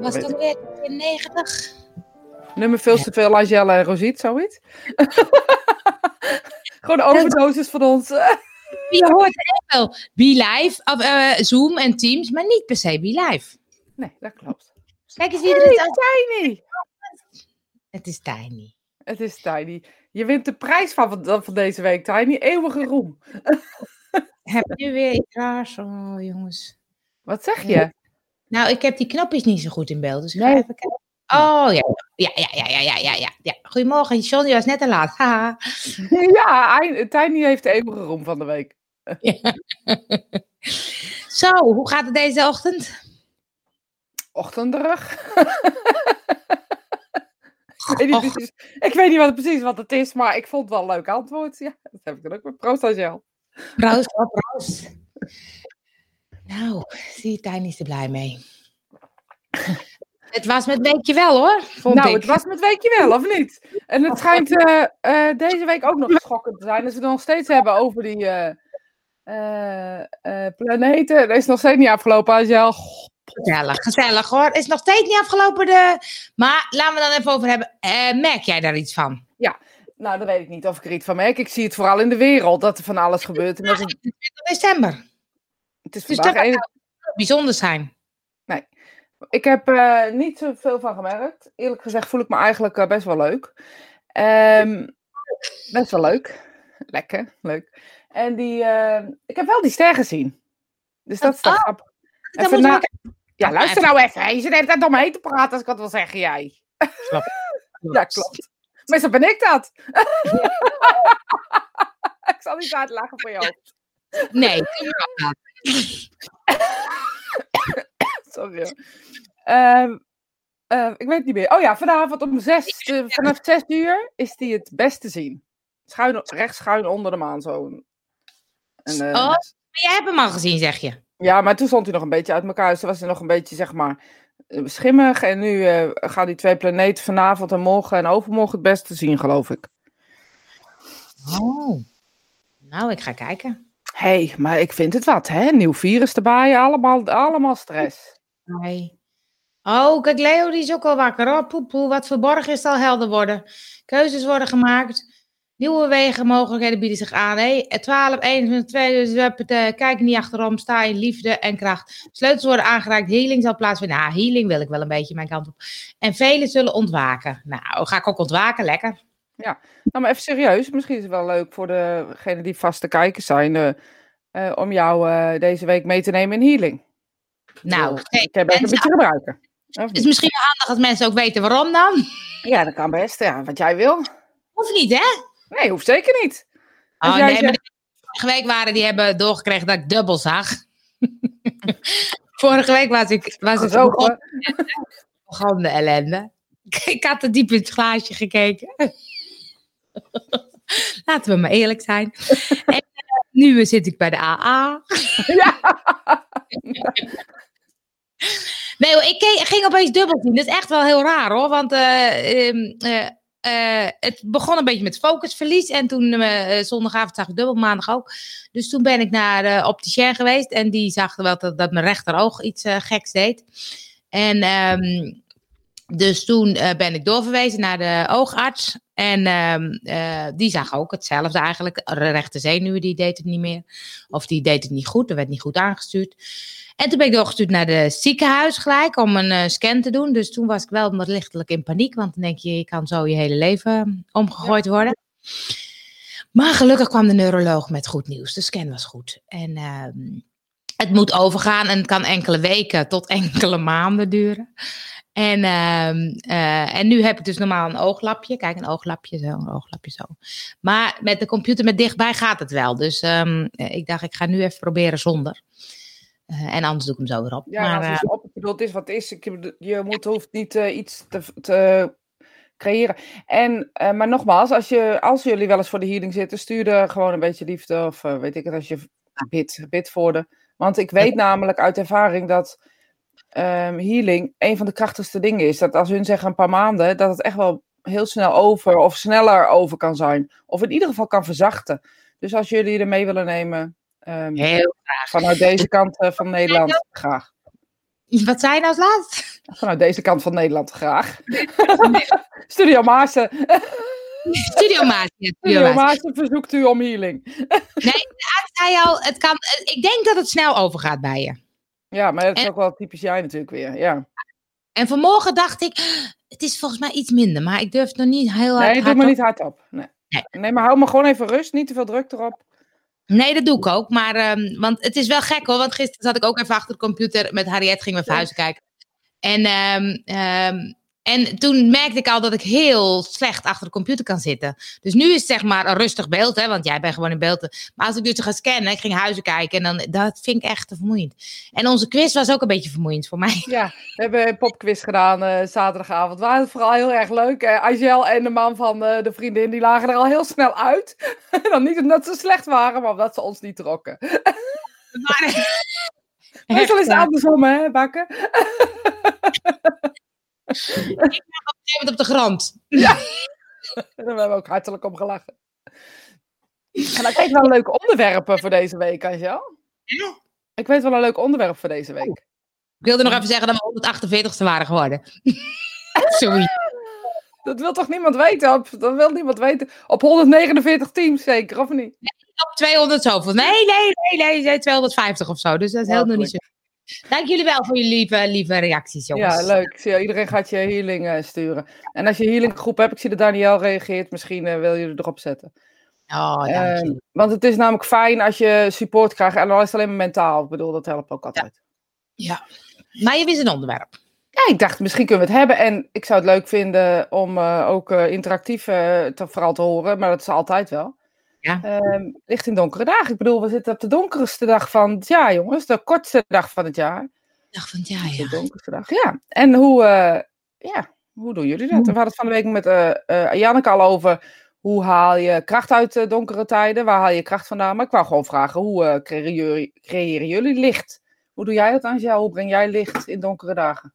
Was het alweer in 90? Nummer veel te veel Angela en Rosiet, zoiets. Gewoon overdosis van ons. Je hoort echt wel Be Live, of, eh, Zoom en Teams, maar niet per se Be Live. Nee, dat klopt. Kijk eens wie er Hey, het aan- Tiny! Het is Tiny. Het is Tiny. Je wint de prijs van, van, van deze week, Tiny. Eeuwige roem. Heb je weer iets raars? Oh, jongens. Wat zeg je? Nou, ik heb die knopjes niet zo goed in beeld, dus ik ga Nee. even kijken. Oh, ja. Ja, ja, ja, ja, ja, ja, ja, ja. Goedemorgen, John, je was net te laat. Haha. Ja, Tiny heeft de eeuwige roem van de week. Zo, hoe gaat het deze ochtend? Ochtenderig. ik, weet niet precies, ik weet niet wat het precies wat het is, maar ik vond het wel een leuk antwoord. Ja, dat heb ik dan ook met Proost Angel. Proost, oh, proost. Nou, zie je, is er blij mee. Het was met weekje wel hoor, vond Nou, ik. het was met weekje wel, of niet? En het schijnt eh, eh, deze week ook nog schokkend te zijn. Als we het nog steeds hebben over die eh, planeten. Er is nog steeds niet afgelopen, Angel. Gezellig, gezellig hoor. Is nog steeds niet afgelopen de... Maar laten we dan even over hebben. Eh, merk jij daar iets van? Nou, dan weet ik niet of ik er iets van merk. Ik zie het vooral in de wereld, dat er van alles gebeurt. En dat het, 20 december. Het is Dus Bijzonder zijn. Ik heb eh niet zoveel van gemerkt. Eerlijk gezegd voel ik me eigenlijk eh, best wel leuk. Ehm, best wel leuk. Lekker, leuk. En die, eh, ik heb wel die ster gezien. Dus dat is toch Oh, grappig. Even na- Ja, luister nou even. Je zit de hele tijd om me heen te praten als ik wat wil zeggen, jij. Ja, klopt. Meestal ben ik dat. ik zal niet uitlachen voor jou. Nee, maar. Sorry. Ehm, eh, ik weet het niet meer. Oh ja, vanavond om zes, eh, vanaf zes uur is die het best te zien. Schuin, rechts schuin onder de maan zo. En, eh, Oh. Maar jij hebt hem al gezien, zeg je. Ja, maar toen stond hij nog een beetje uit elkaar. Dus toen was hij nog een beetje, zeg maar, eh, schimmig. En nu eh, gaan die twee planeten vanavond en morgen en overmorgen het best te zien, geloof ik. Oh. Nou, ik ga kijken. Hé, hey, maar ik vind het wat, hè? Nieuw virus erbij, allemaal, allemaal stress. Nee. Oh, kijk, Leo die is ook al wakker. Oh, poep, wat verborgen is zal helder worden. Keuzes worden gemaakt. Nieuwe wegen, mogelijkheden bieden zich aan. Hey, 12, 21, 2, dus we hebben het, eh, kijk niet achterom, sta in liefde en kracht. Sleutels worden aangereikt, healing zal plaatsvinden. Nou, healing wil ik wel een beetje mijn kant op. En velen zullen ontwaken. Nou, ga ik ook ontwaken, lekker. Nou, maar even serieus. Misschien is het wel leuk voor degenen die vaste kijkers zijn. eh, eh, om jou eh, deze week mee te nemen in healing. Nou, Ik hey, heb even een mensen- beetje gebruiken. Het is misschien wel handig als mensen ook weten waarom dan. Ja, dat kan best. Ja, wat jij wil. Hoeft niet, hè? Nee, hoeft zeker niet. Oh, nee, zegt- maar de- vorige week waren die hebben doorgekregen dat ik dubbel zag. vorige week was ik, was ik Zo, begon, begon de ellende. Ik had te diep in het glaasje gekeken. Laten we maar eerlijk zijn. En eh, nu zit ik bij de AA. Ja. Nee ik ging opeens dubbel zien. Dat is echt wel heel raar hoor. Want eh, ehm, eh, het begon een beetje met focusverlies. En toen zondagavond zag ik dubbel, maandag ook. Dus toen ben ik naar de opticien geweest. En die zag wel dat, dat mijn rechteroog iets geks deed. En ehm, dus toen ben ik doorverwezen naar de oogarts. En ehm, eh, die zag ook hetzelfde eigenlijk. De rechte zenuwen, die deed het niet meer. Of die deed het niet goed. Er werd niet goed aangestuurd. En toen ben ik doorgestuurd naar de ziekenhuis gelijk om een eh, scan te doen. Dus toen was ik wel wat lichtelijk in paniek. Want dan denk je, je kan zo je hele leven omgegooid worden. Maar gelukkig kwam de neuroloog met goed nieuws. De scan was goed. En ehm, het moet overgaan en het kan enkele weken tot enkele maanden duren. En, ehm, eh, en nu heb ik dus normaal een ooglapje. Kijk, een ooglapje zo, een ooglapje zo. Maar met de computer met dichtbij gaat het wel. Dus ehm, eh, ik dacht, ik ga nu even proberen zonder. Eh, en anders doe ik hem zo weer op. Ja, maar, als het op, het is wat is. Ik, je moet, hoeft niet iets te, te creëren. En, maar nogmaals, als, je, als jullie wel eens voor de healing zitten, stuur er gewoon een beetje liefde. Of weet ik het, als je bid, bid voor de. Want ik weet namelijk uit ervaring dat ehm, healing een van de krachtigste dingen is. Dat als hun zeggen een paar maanden, dat het echt wel heel snel over of sneller over kan zijn. Of in ieder geval kan verzachten. Dus als jullie er mee willen nemen, ehm, heel vanuit deze kant eh, van Nederland, graag. Wat zei je nou als laatst? Vanuit deze kant van Nederland graag. Studio Maarsen. Studio ja, Studio verzoekt u om healing. Nee, de zei al, het kan, ik denk dat het snel overgaat bij je. Ja, maar dat is En- ook wel typisch jij natuurlijk weer. Ja. En vanmorgen dacht ik, het is volgens mij iets minder, maar ik durf het nog niet heel hard, Nee, doe hard maar op- niet hardop. Nee. Nee. nee, maar hou maar gewoon even rust. Niet te veel druk erop. Nee, dat doe ik ook. Maar, ehm, want het is wel gek hoor. Want gisteren zat ik ook even achter de computer. Met Harriet gingen we verhuizen kijken. En, ehm, en toen merkte ik al dat ik heel slecht achter de computer kan zitten. Dus nu is het zeg maar een rustig beeld. Hè, want jij bent gewoon in beeld. Maar als ik dus ga scannen, ik ging huizen kijken. En dan, dat vind ik echt te vermoeiend. En onze quiz was ook een beetje vermoeiend voor mij. Ja, we hebben een popquiz gedaan eh, zaterdagavond. Het was vooral heel erg leuk. Eh Angel en de man van eh, de vriendin, die lagen er al heel snel uit. dan niet omdat ze slecht waren, maar omdat ze ons niet trokken. Maar, Meestal is het andersom, hè, Bakken? ik lag op de grond. Daar hebben we ook hartelijk om gelachen. En ik weet wel een leuke onderwerpen voor deze week, Angel. Ja. Ik weet wel een leuk onderwerp voor deze week. Ik wilde nog even zeggen dat we 148ste waren geworden. Sorry. Dat wil toch niemand weten? Op, dat wil niemand weten. Op 149 teams zeker, of niet? op 200 zoveel. Nee, nee, nee, nee, nee, 250 of zo. Dus dat is heel nog niet zo. Dank jullie wel voor jullie lieve, lieve reacties, jongens. Ja, leuk. Ik zie, iedereen gaat je healing eh, sturen. En als je healing groep hebt, ik zie dat Daniel reageert, misschien eh, wil je er erop zetten. Oh, dank Eh, je. want het is namelijk fijn als je support krijgt. En dan is het alleen maar mentaal. Ik bedoel, dat helpt ook altijd. Ja. Maar je wist een onderwerp. Ja, ik dacht, misschien kunnen we het hebben. En ik zou het leuk vinden om eh, ook eh, interactief te, vooral te horen. Maar dat is altijd wel. Ja. Ehm, licht in donkere dagen. Ik bedoel, we zitten op de donkerste dag van het jaar, jongens. De kortste dag van het jaar. Dag van het jaar, De ja. donkerste dag, ja. En hoe, eh, ja, hoe doen jullie dat? Hoe? We hadden het van de week met eh eh, Janneke al over... Hoe haal je kracht uit donkere tijden? Waar haal je kracht vandaan? Maar ik wou gewoon vragen, hoe creëren, jullie, creëren jullie licht? Hoe doe jij dat, Angel? Hoe breng jij licht in donkere dagen?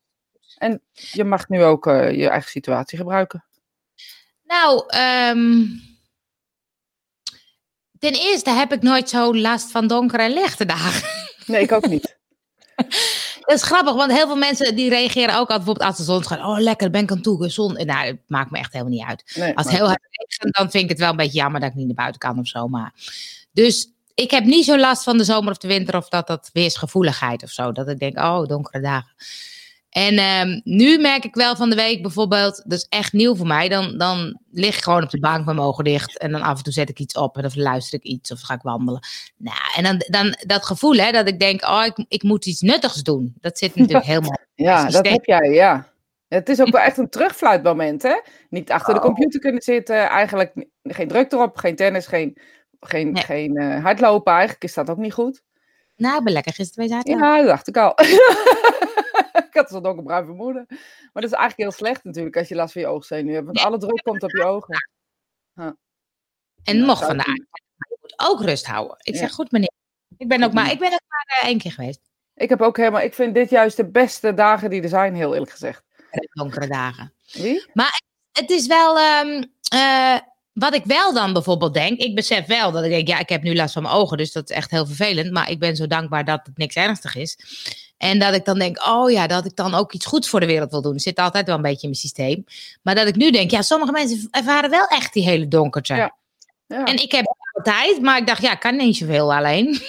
En je mag nu ook je eigen situatie gebruiken. Nou, ehm, ten eerste heb ik nooit zo last van donkere en lichte dagen. Nee, ik ook niet. Dat is grappig, want heel veel mensen die reageren ook altijd bijvoorbeeld als de zon gaat. Oh, lekker, ben ik aan toe. Zon. Nou, het maakt me echt helemaal niet uit. Nee, Als het heel hard regent, dan vind ik het wel een beetje jammer dat ik niet naar buiten kan of zo. Maar... Dus ik heb niet zo last van de zomer of de winter of dat dat weersgevoeligheid of zo. Dat ik denk, oh, donkere dagen. En ehm, nu merk ik wel van de week bijvoorbeeld, dat is echt nieuw voor mij. Dan, dan lig ik gewoon op de bank met mijn ogen dicht. En dan af en toe zet ik iets op en dan luister ik iets of ga ik wandelen. Nou, en dan, dan dat gevoel hè, dat ik denk, oh, ik, ik moet iets nuttigs doen. Dat zit natuurlijk helemaal Ja, dat heb jij, ja. Het is ook wel echt een terugfluitmoment, hè? Niet achter de computer kunnen zitten, eigenlijk geen druk erop, geen tennis, geen, geen, Nee. geen eh, hardlopen. Eigenlijk is dat ook niet goed. Nou, ik ben lekker gisteren bij zaten. Ja, dat dacht ik al. ik had het ook een bruin vermoeden. Maar dat is eigenlijk heel slecht natuurlijk als je last van je oogzenuw hebt. Want Ja. alle druk komt op je ogen. En Ja, mocht vandaag. Maar je moet ook rust houden. Ik Ja. zeg goed, meneer. Ik ben ook maar, ik ben ook maar eh, één keer geweest. Ik heb ook helemaal, ik vind dit juist de beste dagen die er zijn, heel eerlijk gezegd. De donkere dagen. Wie? Het is wel. ehm, eh, wat ik wel dan bijvoorbeeld denk. Ik besef wel dat ik denk. Ja, ik heb nu last van mijn ogen. Dus dat is echt heel vervelend. Maar ik ben zo dankbaar dat het niks ernstig is. En dat ik dan denk. Oh ja, dat ik dan ook iets goeds voor de wereld wil doen. Zit altijd wel een beetje in mijn systeem. Maar dat ik nu denk. Ja, sommige mensen ervaren wel echt die hele donkerte. Ja. Ja. En ik heb altijd. Maar ik dacht. Ja, ik kan niet zoveel alleen.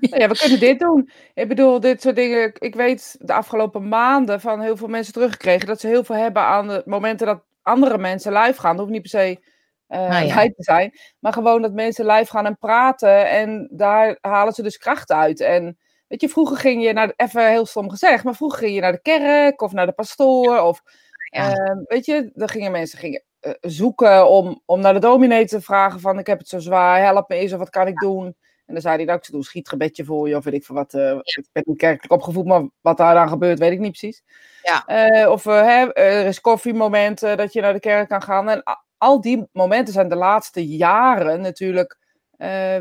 Ja, we kunnen dit doen. Ik bedoel, dit soort dingen. Ik weet de afgelopen maanden van heel veel mensen teruggekregen dat ze heel veel hebben aan de momenten dat andere mensen live gaan. Dat hoeft niet per se ja. live te zijn, maar gewoon dat mensen live gaan en praten. En daar halen ze dus kracht uit. En weet je, vroeger ging je naar, even heel stom gezegd, maar vroeger ging je naar de kerk of naar de pastoor. Of Ja. eh, weet je, dan gingen mensen gingen, eh, zoeken om, om naar de dominee te vragen van ik heb het zo zwaar, help me eens of wat kan ik doen. En dan zei hij, nou, ik doe een schietgebedje voor je, of weet ik veel wat. eh, Ik ben niet kerkelijk opgevoed, maar wat daar dan gebeurt, weet ik niet precies. Ja. Eh, of hè, er is koffiemomenten dat je naar de kerk kan gaan. En al die momenten zijn de laatste jaren natuurlijk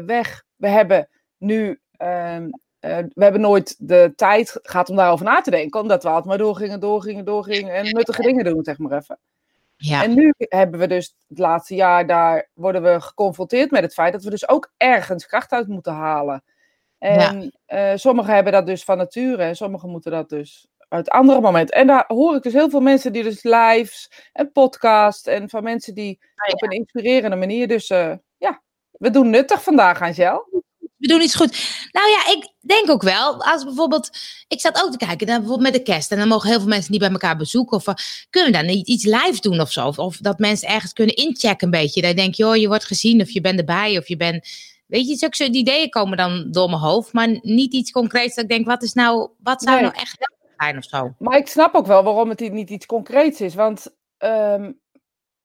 weg. We hebben nu, ehm, eh, we hebben nooit de tijd gehad om daarover na te denken, omdat we altijd maar doorgingen, doorgingen, doorgingen en nuttige dingen doen, zeg maar even. Ja. En nu hebben we dus het laatste jaar, daar worden we geconfronteerd met het feit dat we dus ook ergens kracht uit moeten halen. En eh, sommigen hebben dat dus van nature en sommigen moeten dat dus uit andere momenten. En daar hoor ik dus heel veel mensen die dus lives en podcast en van mensen die Ah, ja. op een inspirerende manier. Dus eh, ja, we doen nuttig vandaag, Angel. We doen iets goed. Nou ja, ik denk ook wel, als bijvoorbeeld, ik zat ook te kijken, dan bijvoorbeeld met de kerst, en dan mogen heel veel mensen niet bij elkaar bezoeken, of eh, kunnen we dan niet iets live doen of zo? Of, of dat mensen ergens kunnen inchecken een beetje. Dat je denkt, joh, je wordt gezien, of je bent erbij, of je bent, weet je, zulke soort ideeën komen dan door mijn hoofd, maar niet iets concreets dat ik denk, wat is nou, wat zou Nee. nou echt zijn of zo? Maar ik snap ook wel waarom het niet iets concreets is. Want ehm,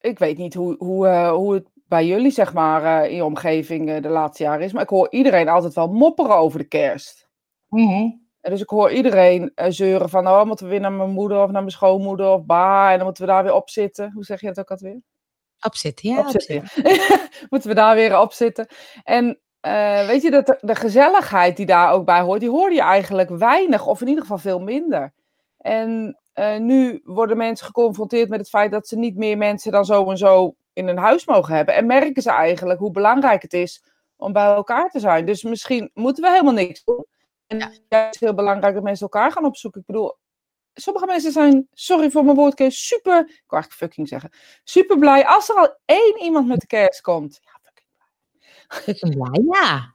ik weet niet hoe, hoe, eh, hoe het bij jullie, zeg maar, eh, in je omgeving eh, de laatste jaren is. Maar ik hoor iedereen altijd wel mopperen over de kerst. En dus ik hoor iedereen eh, zeuren van, oh, moeten we weer naar mijn moeder of naar mijn schoonmoeder of ba, en dan moeten we daar weer op zitten. Hoe zeg je het ook alweer? Opzitten, ja. opzitten. opzitten. ja. moeten we daar weer op zitten. En weet je, dat de, de gezelligheid die daar ook bij hoort, die hoor je eigenlijk weinig, of in ieder geval veel minder. En nu worden mensen geconfronteerd met het feit dat ze niet meer mensen dan zo en zo in hun huis mogen hebben. En merken ze eigenlijk hoe belangrijk het is om bij elkaar te zijn. Dus misschien moeten we helemaal niks doen. En Ja. het is heel belangrijk dat mensen elkaar gaan opzoeken. Ik bedoel, sommige mensen zijn, sorry voor mijn woordkeus, super, ik wil eigenlijk fucking zeggen, super blij als er al één iemand met de kerst komt. Ja, fucking blij. Blij, ja.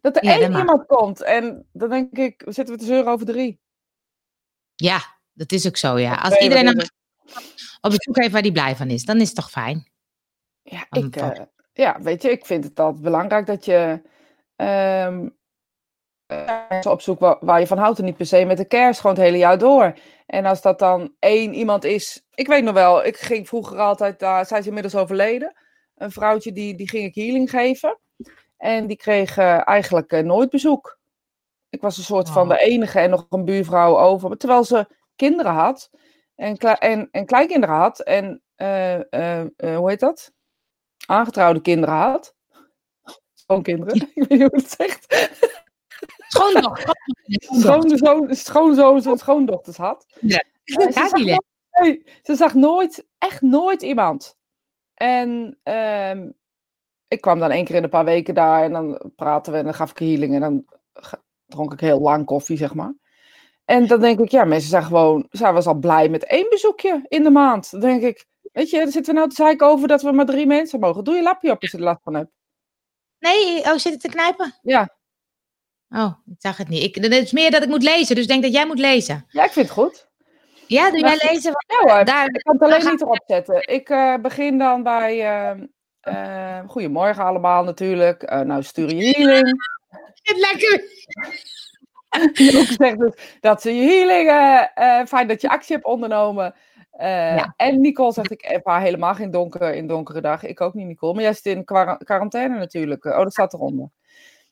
Dat er Ja, één iemand komt en dan denk ik, zitten we te zeuren over drie. Ja, dat is ook zo, ja. Als iedereen op bezoek heeft waar hij blij van is, dan is het toch fijn? Ja, ik, eh, ja, weet je, ik vind het altijd belangrijk dat je ehm, eh, mensen opzoekt waar, waar je van houdt en niet per se met de kerst, gewoon het hele jaar door. En als dat dan één iemand is, ik weet nog wel, ik ging vroeger altijd, daar zij is inmiddels overleden, een vrouwtje die, die ging ik healing geven. En die kreeg eh, eigenlijk eh, nooit bezoek. Ik was een soort van Oh. de enige en nog een buurvrouw over, terwijl ze kinderen had en, kle- en, en kleinkinderen had en eh, eh, eh, hoe heet dat? Aangetrouwde kinderen had. Schoonkinderen, ik weet niet hoe het zegt. Schoondochter. Schoonzoon, schoonzoons en schoondochters had. Ja. Eh, ze, zag nooit, nee, ze zag nooit, echt nooit iemand. En ehm, ik kwam dan één keer in een paar weken daar en dan praten we en dan gaf ik healing en dan dronk ik heel lang koffie, zeg maar. En dan denk ik, ja, mensen zijn gewoon, zij was al blij met één bezoekje in de maand. Dan denk ik, weet je, dan zitten we nou te zeiken over dat we maar drie mensen mogen. Doe je lapje op als je er last van hebt. Nee, oh, zit het te knijpen? Ja, Oh, ik zag het niet. Ik, het is meer dat ik moet lezen, dus ik denk dat jij moet lezen. ja ik vind het goed. Ja, doe jij lezen? Ja hoor, Daar, ik kan het alleen niet erop zetten. Ik eh, begin dan bij, ehm, ehm, goedemorgen allemaal natuurlijk. Eh, nou, stuur je healing. het lekker. Zegt dus dat ze je healing, eh, fijn dat je actie hebt ondernomen. Eh, Ja. En Nicole zegt, ik ervaar helemaal geen donker in donkere dagen. Ik ook niet, Nicole. Maar jij zit in quarantaine natuurlijk. Oh, dat staat eronder.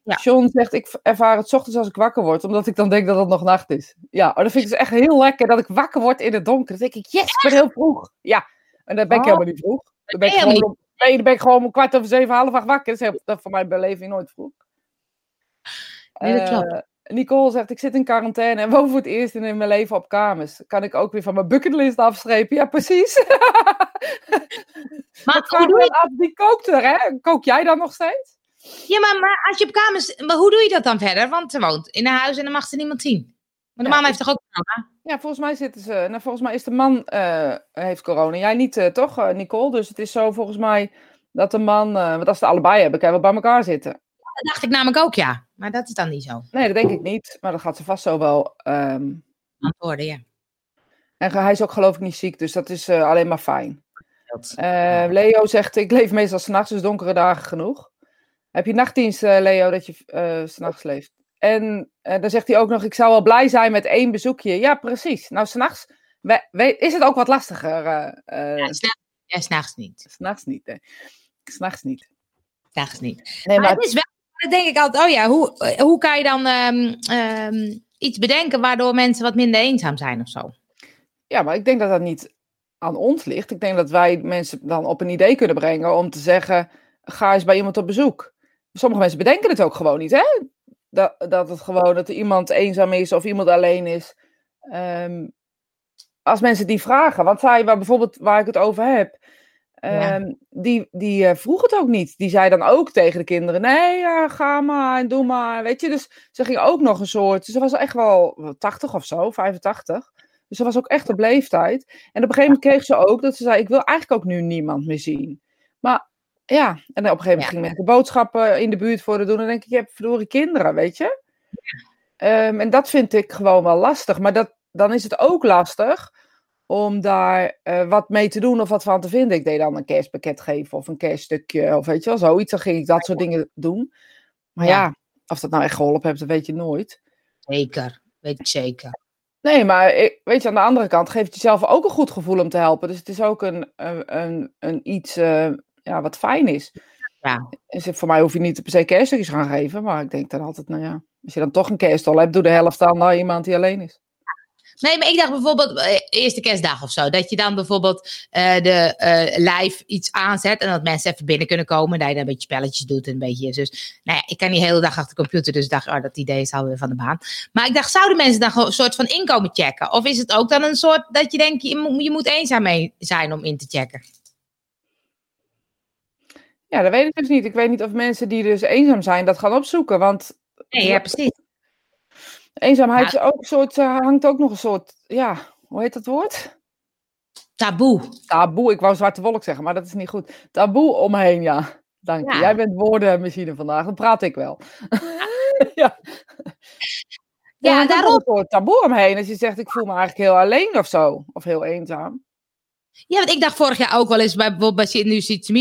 Ja. John zegt, ik ervaar het 's ochtends als ik wakker word, omdat ik dan denk dat het nog nacht is. Ja, oh, dat vind ik dus echt heel lekker, dat ik wakker word in het donker. Dan denk ik, yes, ik ben heel vroeg. Ja, en dan ben ik Oh. helemaal niet vroeg. Dan ben ik, gewoon om, nee, dan ben ik gewoon om kwart over zeven, half acht wakker. Dat is heel- dat is voor mijn beleving nooit vroeg. Nee, dat klopt. Eh, Nicole zegt, ik zit in quarantaine en woon voor het eerst in mijn leven op kamers. Kan ik ook weer van mijn bucketlist afstrepen? Ja, precies. Maar hoe doe je, af, wie kookt er, hè? Kook jij dan nog steeds? ja, maar, maar als je op kamers, maar hoe doe je dat dan verder? Want ze woont in een huis en dan mag ze niemand zien. Maar de Ja, man heeft toch ook corona? Ja, volgens mij zitten ze. Nou, volgens mij is de man eh, heeft corona. Jij niet, eh, toch, eh, Nicole? Dus het is zo volgens mij dat de man. eh, want als ze allebei hebben, kan je wel bij elkaar zitten. Dat dacht ik namelijk ook, ja. Maar dat is dan niet zo. Nee, dat denk ik niet. Maar dat gaat ze vast zo wel. ehm, Antwoorden, ja. en hij is ook geloof ik niet ziek, dus dat is eh, alleen maar fijn. Dat- Eh, Leo zegt: Ik leef meestal s'nachts, dus donkere dagen genoeg. Heb je nachtdienst, eh, Leo, dat je s s'nachts leeft? En dan zegt hij ook nog: Ik zou wel blij zijn met één bezoekje. Ja, precies. Nou, s'nachts is het ook wat lastiger. Ja, s'nachts- ja, niet. S'nachts niet, hè. S'nachts niet. S'nachts niet. Nee, Maar maar het is wel, denk ik altijd, oh ja, hoe, hoe kan je dan ehm, ehm, iets bedenken waardoor mensen wat minder eenzaam zijn of zo? ja, maar ik denk dat dat niet aan ons ligt. Ik denk dat wij mensen dan op een idee kunnen brengen om te zeggen: ga eens bij iemand op bezoek. Sommige mensen bedenken het ook gewoon niet, hè? Dat, dat het gewoon dat er iemand eenzaam is of iemand alleen is. Ehm, als mensen die vragen, want zij, waar bijvoorbeeld waar ik het over heb, Ja. Ehm, die, die eh, vroeg het ook niet. Die zei dan ook tegen de kinderen: nee, ja, ga maar en doe maar. Weet je, dus ze ging ook nog een soort. Ze was echt wel wel 80 of zo, 85. Dus ze was ook echt op leeftijd. En op een gegeven moment kreeg ze ook dat ze zei: Ik wil eigenlijk ook nu niemand meer zien. Maar ja, en op een gegeven moment Ja. ging mensen boodschappen in de buurt voor de doen. En dan denk ik: Je hebt verdorie kinderen, weet je. Ehm, en dat vind ik gewoon wel lastig. Maar dat, dan is het ook lastig om daar eh, wat mee te doen of wat van te vinden. Ik deed dan een kerstpakket geven of een kerststukje of weet je wel, zoiets. Dan ging ik dat soort dingen doen. Maar ja, Ja. of dat nou echt geholpen heeft, dat weet je nooit. Zeker, weet ik zeker. Nee, maar weet je, aan de andere kant geeft jezelf ook een goed gevoel om te helpen. Dus het is ook een, een, een, een iets eh, ja, wat fijn is. Ja. Dus voor mij hoef je niet per se kerststukjes gaan geven. Maar ik denk dan altijd, nou ja, als je dan toch een kerststol hebt, doe de helft dan naar iemand die alleen is. Nee, maar ik dacht bijvoorbeeld, eh, eerste kerstdag of zo, dat je dan bijvoorbeeld eh, de eh, live iets aanzet en dat mensen even binnen kunnen komen, dat je dan een beetje spelletjes doet en een beetje. Dus, nou ja, ik kan niet de hele dag achter de computer, dus ik dacht, oh, dat idee is alweer van de baan. Maar ik dacht, zouden mensen dan gewoon een soort van inkomen checken? Of is het ook dan een soort dat je denkt, je moet, je moet eenzaam mee zijn om in te checken? Ja, dat weet ik dus niet. Ik weet niet of mensen die dus eenzaam zijn dat gaan opzoeken. Want Nee, ja, precies. Eenzaamheid Ja. is ook een soort, eh, hangt ook nog een soort, ja, hoe heet dat woord? Taboe. Taboe. Ik wou zwarte wolk zeggen, maar dat is niet goed. Taboe omheen, ja. Dank je. Ja. Jij bent woordenmachine vandaag. Dan praat ik wel. ja. Ja, ook daarom. een soort taboe omheen. Als je zegt, ik voel me eigenlijk heel alleen of zo. Of heel eenzaam. Ja, want ik dacht vorig jaar ook wel eens bij bijvoorbeeld bij nu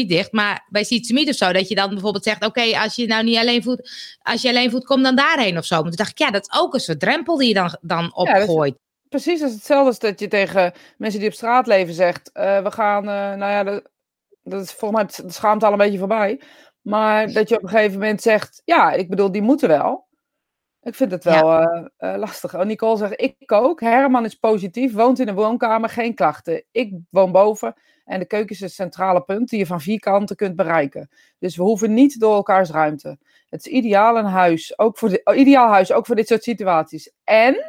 dicht, maar bij ze of zo, dat je dan bijvoorbeeld zegt, oké, als je nou niet alleen voelt, als je alleen voelt, kom dan daarheen of zo. Maar toen dacht ik, ja, dat is ook een soort drempel die je dan, dan is- opgooit. Precies, dat is hetzelfde als dat je tegen mensen die op straat leven zegt: eh, We gaan, eh, nou ja, dat, dat is volgens mij de schaamte al een beetje voorbij. Maar dat je op een gegeven moment zegt: Ja, ik bedoel, die moeten wel. Ik vind het wel eh, eh, lastig. Oh, Nicole zegt: Ik ook. Herman is positief, woont in een woonkamer, geen klachten. Ik woon boven en de keuken is het centrale punt die je van vier kanten kunt bereiken. Dus we hoeven niet door elkaars ruimte. Het is ideaal een huis, ook voor de, oh, ideaal huis, ook voor dit soort situaties. En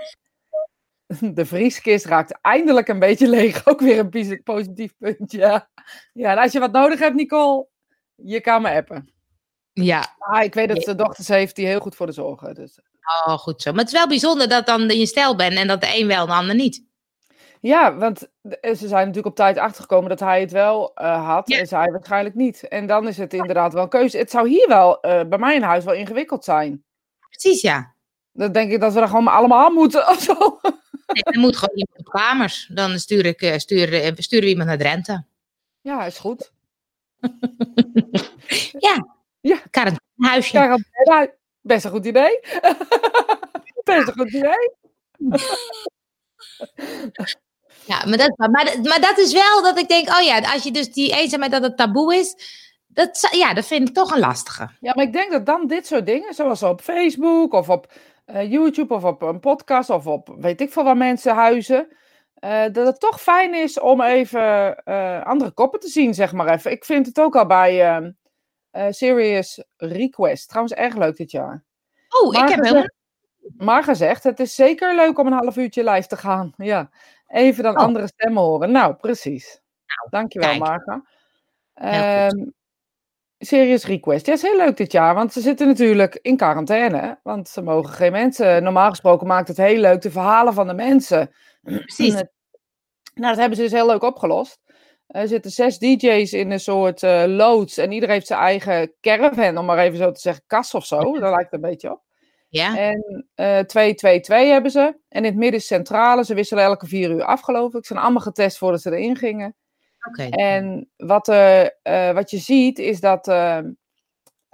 de vrieskist raakt eindelijk een beetje leeg. Ook weer een pos- positief punt, ja. Ja, en als je wat nodig hebt, Nicole, je kan me appen. Ja, Ah, ik weet dat ze dochters heeft die heel goed voor de zorgen. Dus. oh, goed zo. Maar het is wel bijzonder dat dan je stijl bent en dat de een wel en de ander niet. Ja, want de- ze zijn natuurlijk op tijd achtergekomen dat hij het wel eh, had Ja. en zij waarschijnlijk niet. En dan is het inderdaad wel een keuze. Het zou hier wel, eh, bij mij in huis, wel ingewikkeld zijn. Precies, ja. Dan denk ik dat we er gewoon allemaal moeten of zo. Nee, dan moet gewoon iemand op kamers. Dan stuur ik, eh, stuur, eh, sturen we iemand naar Drenthe. Ja, is goed. Ja. Ja. Quarantainehuisje. Quarantaine, best een goed idee. best een goed idee. Ja, maar dat, maar, maar dat is wel dat ik denk, oh ja, als je dus die eenzaamheid dat het taboe is, dat, ja, dat vind ik toch een lastige. Ja, maar ik denk dat dan dit soort dingen, zoals op Facebook of op eh, YouTube of op een podcast of op weet ik veel waar mensen huizen, eh, dat het toch fijn is om even eh, andere koppen te zien, zeg maar even. Ik vind het ook al bij ehm, eh, Serious Request. Trouwens, erg leuk dit jaar. Oh, ik heb helemaal... Maar gezegd, het is zeker leuk om een half uurtje live te gaan. Ja, even dan Oh. andere stemmen horen. Nou, precies. Dankjewel, kijk. Marga. Ehm Serious Request. Ja, is heel leuk dit jaar, want ze zitten natuurlijk in quarantaine. Want ze mogen geen mensen. Normaal gesproken maakt het heel leuk de verhalen van de mensen. Precies. Nou, dat hebben ze dus heel leuk opgelost. Er zitten zes DJ's in een soort eh loods en ieder heeft zijn eigen caravan, om maar even zo te zeggen, kas of zo. Daar lijkt het een beetje op. Ja, En eh 2-2-2 hebben ze. En in het midden is centrale. Ze wisselen elke vier uur af, geloof ik. Ze zijn allemaal getest voordat ze erin gingen. oké. En wat, eh, wat je ziet is dat ehm,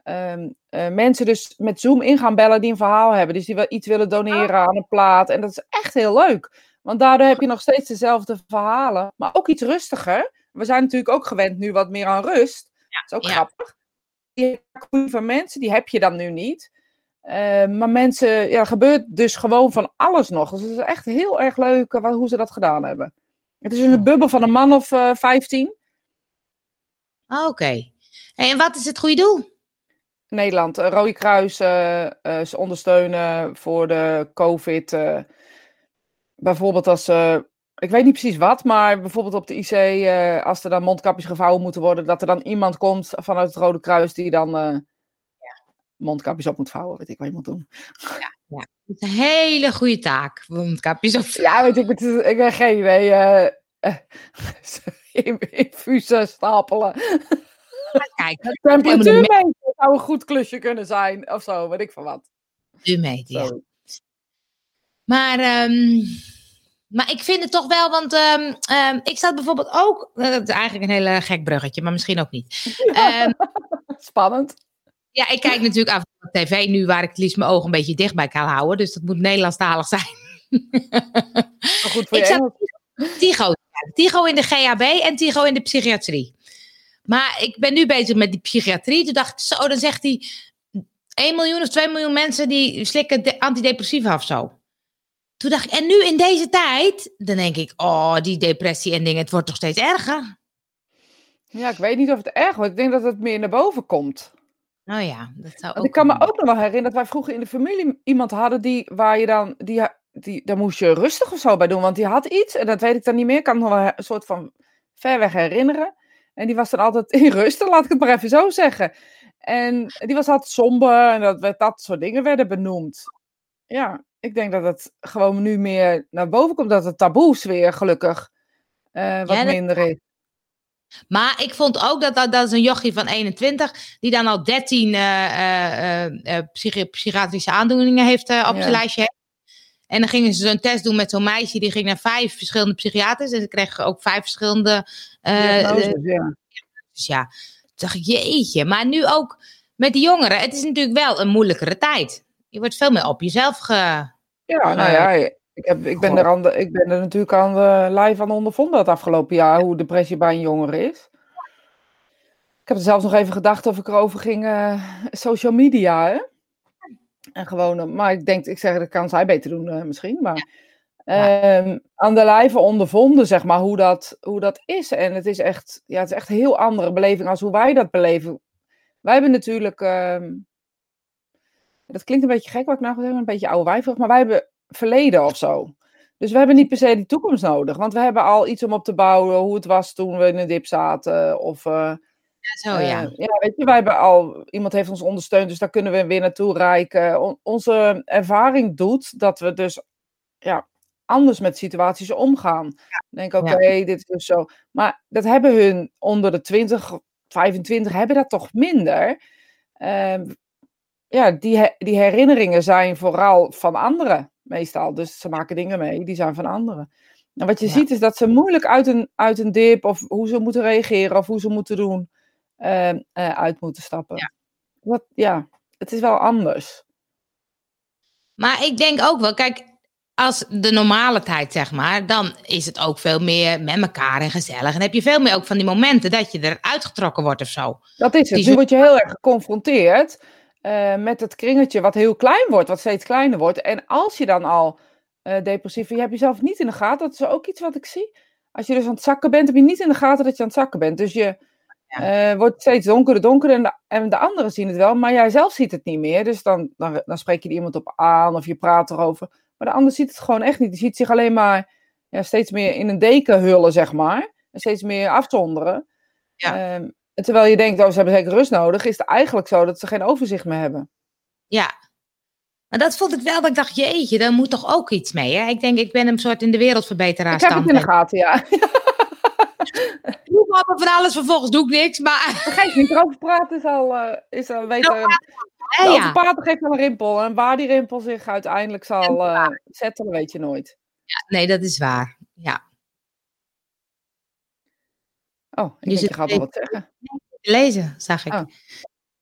ehm, eh, mensen dus met Zoom in gaan bellen die een verhaal hebben. Dus die wel iets willen doneren aan een plaat. En dat is echt heel leuk. Want daardoor heb je nog steeds dezelfde verhalen. Maar ook iets rustiger. We zijn natuurlijk ook gewend nu wat meer aan rust. dat is ook ja. grappig. Die groei van mensen, die heb je dan nu niet. Eh, maar mensen, ja, er gebeurt dus gewoon van alles nog. Dus het is echt heel erg leuk eh, wat- hoe ze dat gedaan hebben. Het is een bubbel van een man of eh 15. Ah, Oké. Hey, en wat is het goede doel? Nederland, Rode Kruis, ze ondersteunen voor de COVID. bijvoorbeeld als ze ik weet niet precies wat, maar bijvoorbeeld op de IC, eh, als er dan mondkapjes gevouwen moeten worden, dat er dan iemand komt vanuit het Rode Kruis die dan eh, mondkapjes op moet vouwen. Weet ik wat je moet doen. Ja, het is een hele goede taak. Mondkapjes op. Ja, weet ik, het ik heb geen idee. eh infusen stapelen. Kijk, dat Temperatuurmeten zou een goed klusje kunnen zijn, of zo, weet ik van wat. Ja. Zo. Maar, ehm, maar ik vind het toch wel, want ehm, ehm, ik zat bijvoorbeeld ook, eh, dat is eigenlijk een hele gek bruggetje, maar misschien ook niet. Ehm, Spannend. ja, ik kijk natuurlijk af op tv nu waar ik het liefst mijn ogen een beetje dicht bij kan houden, dus dat moet Nederlandstalig zijn. Maar goed voor Ik zat. Tigo, Tigo in de GHB en Tigo in de psychiatrie. Maar ik ben nu bezig met die psychiatrie. Toen dacht ik, zo, dan zegt hij 1 miljoen of 2 miljoen mensen die slikken de- antidepressiva of zo. Toen dacht ik, en nu in deze tijd, dan denk ik, oh, die depressie en dingen, het wordt toch steeds erger. Ja, ik weet niet of het erg wordt. Ik denk dat het meer naar boven komt. Oh ja, dat zou ook. Ik kan me ook nog wel herinneren dat wij vroeger in de familie iemand hadden die, waar je dan, die, die, daar moest je rustig of zo bij doen, want die had iets en dat weet ik dan niet meer. Ik kan me nog wel een soort van ver weg herinneren. En die was dan altijd in rustig, laat ik het maar even zo zeggen. En die was altijd somber en dat, dat soort dingen werden benoemd. Ja, ik denk dat het gewoon nu meer naar boven komt, dat het taboes weer gelukkig eh, wat Ja, dat- minder is. Maar ik vond ook dat, dat dat is een jochie van 21, die dan al 13 eh, eh, eh, eh, psychi- psychiatrische aandoeningen heeft eh, op Ja. zijn lijstje. heeft. En dan gingen ze zo'n test doen met zo'n meisje, die ging naar vijf verschillende psychiaters. En ze kreeg ook vijf verschillende. eh, Diagnoses, ja. dus ja, dacht ik, jeetje. Maar nu ook met die jongeren, het is natuurlijk wel een moeilijkere tijd. Je wordt veel meer op jezelf ge... Ja, nou ja, ik, heb, ik, ben er aan de, ik ben er natuurlijk aan de lijf aan ondervonden het afgelopen jaar, hoe depressie bij een jongere is. Ik heb er zelfs nog even gedacht of ik erover ging, eh, social media, hè. En gewoon, eh, maar ik denk, ik zeg, dat kan zij beter doen eh, misschien, maar ehm, aan de lijve ondervonden, zeg maar, hoe dat, hoe dat is. En het is echt, ja, het is echt een heel andere beleving als hoe wij dat beleven. Wij hebben natuurlijk, ehm, dat klinkt een beetje gek wat ik nou zeggen, een beetje oude wijverig, maar wij hebben verleden of zo. Dus we hebben niet per se die toekomst nodig, want we hebben al iets om op te bouwen, hoe het was toen we in een dip zaten. Of, eh, Zo Oh ja. eh, ja, weet je, wij hebben al, iemand heeft ons ondersteund, dus daar kunnen we weer naartoe reiken. On- onze ervaring doet dat we dus ja, anders met situaties omgaan. Denk, oké, dit is dus zo. Maar dat hebben hun onder de 20, 25, hebben dat toch minder. Ehm, ja, die, die herinneringen zijn vooral van anderen, meestal. Dus ze maken dingen mee, die zijn van anderen. En wat je Ja. ziet is dat ze moeilijk uit een, uit een dip, of hoe ze moeten reageren, of hoe ze moeten doen, eh, uit moeten stappen. Ja. Wat, ja, het is wel anders. Maar ik denk ook wel, kijk, als de normale tijd, zeg maar, dan is het ook veel meer met elkaar en gezellig. En heb je veel meer ook van die momenten dat je eruit getrokken wordt of zo. Dat is het. Die Nu word je heel erg geconfronteerd eh, met het kringetje wat heel klein wordt, wat steeds kleiner wordt. En als je dan al eh, depressief, je hebt jezelf niet in de gaten, dat is ook iets wat ik zie. Als je dus aan het zakken bent, heb je niet in de gaten dat je aan het zakken bent. Dus je eh, wordt steeds donkerder, donkerder en de, en de anderen zien het wel, maar jij zelf ziet het niet meer. Dus dan, dan, dan spreek je er iemand op aan of je praat erover. Maar de ander ziet het gewoon echt niet. Die ziet zich alleen maar ja, steeds meer in een deken hullen, zeg maar. En steeds meer afzonderen. Ja. Ehm, en terwijl je denkt, oh, ze hebben zeker rust nodig, is het eigenlijk zo dat ze geen overzicht meer hebben. Ja. Maar dat vond ik wel, dat ik dacht, jeetje, daar moet toch ook iets mee, hè? Ik denk, ik ben een soort in de wereldverbeteraar Ik heb het in de gaten, ja. Ik doe van alles, vervolgens doe ik niks, maar... Vergeet niet, erover praten is al, eh, is al Nou, over ja. praten geeft wel een rimpel. En waar die rimpel zich uiteindelijk zal eh zetten, weet je nooit. Nee, dat is waar. Ja. Oh, ik Je denk, zit je gaat nog wat zeggen. Lezen, zag ik. Oh.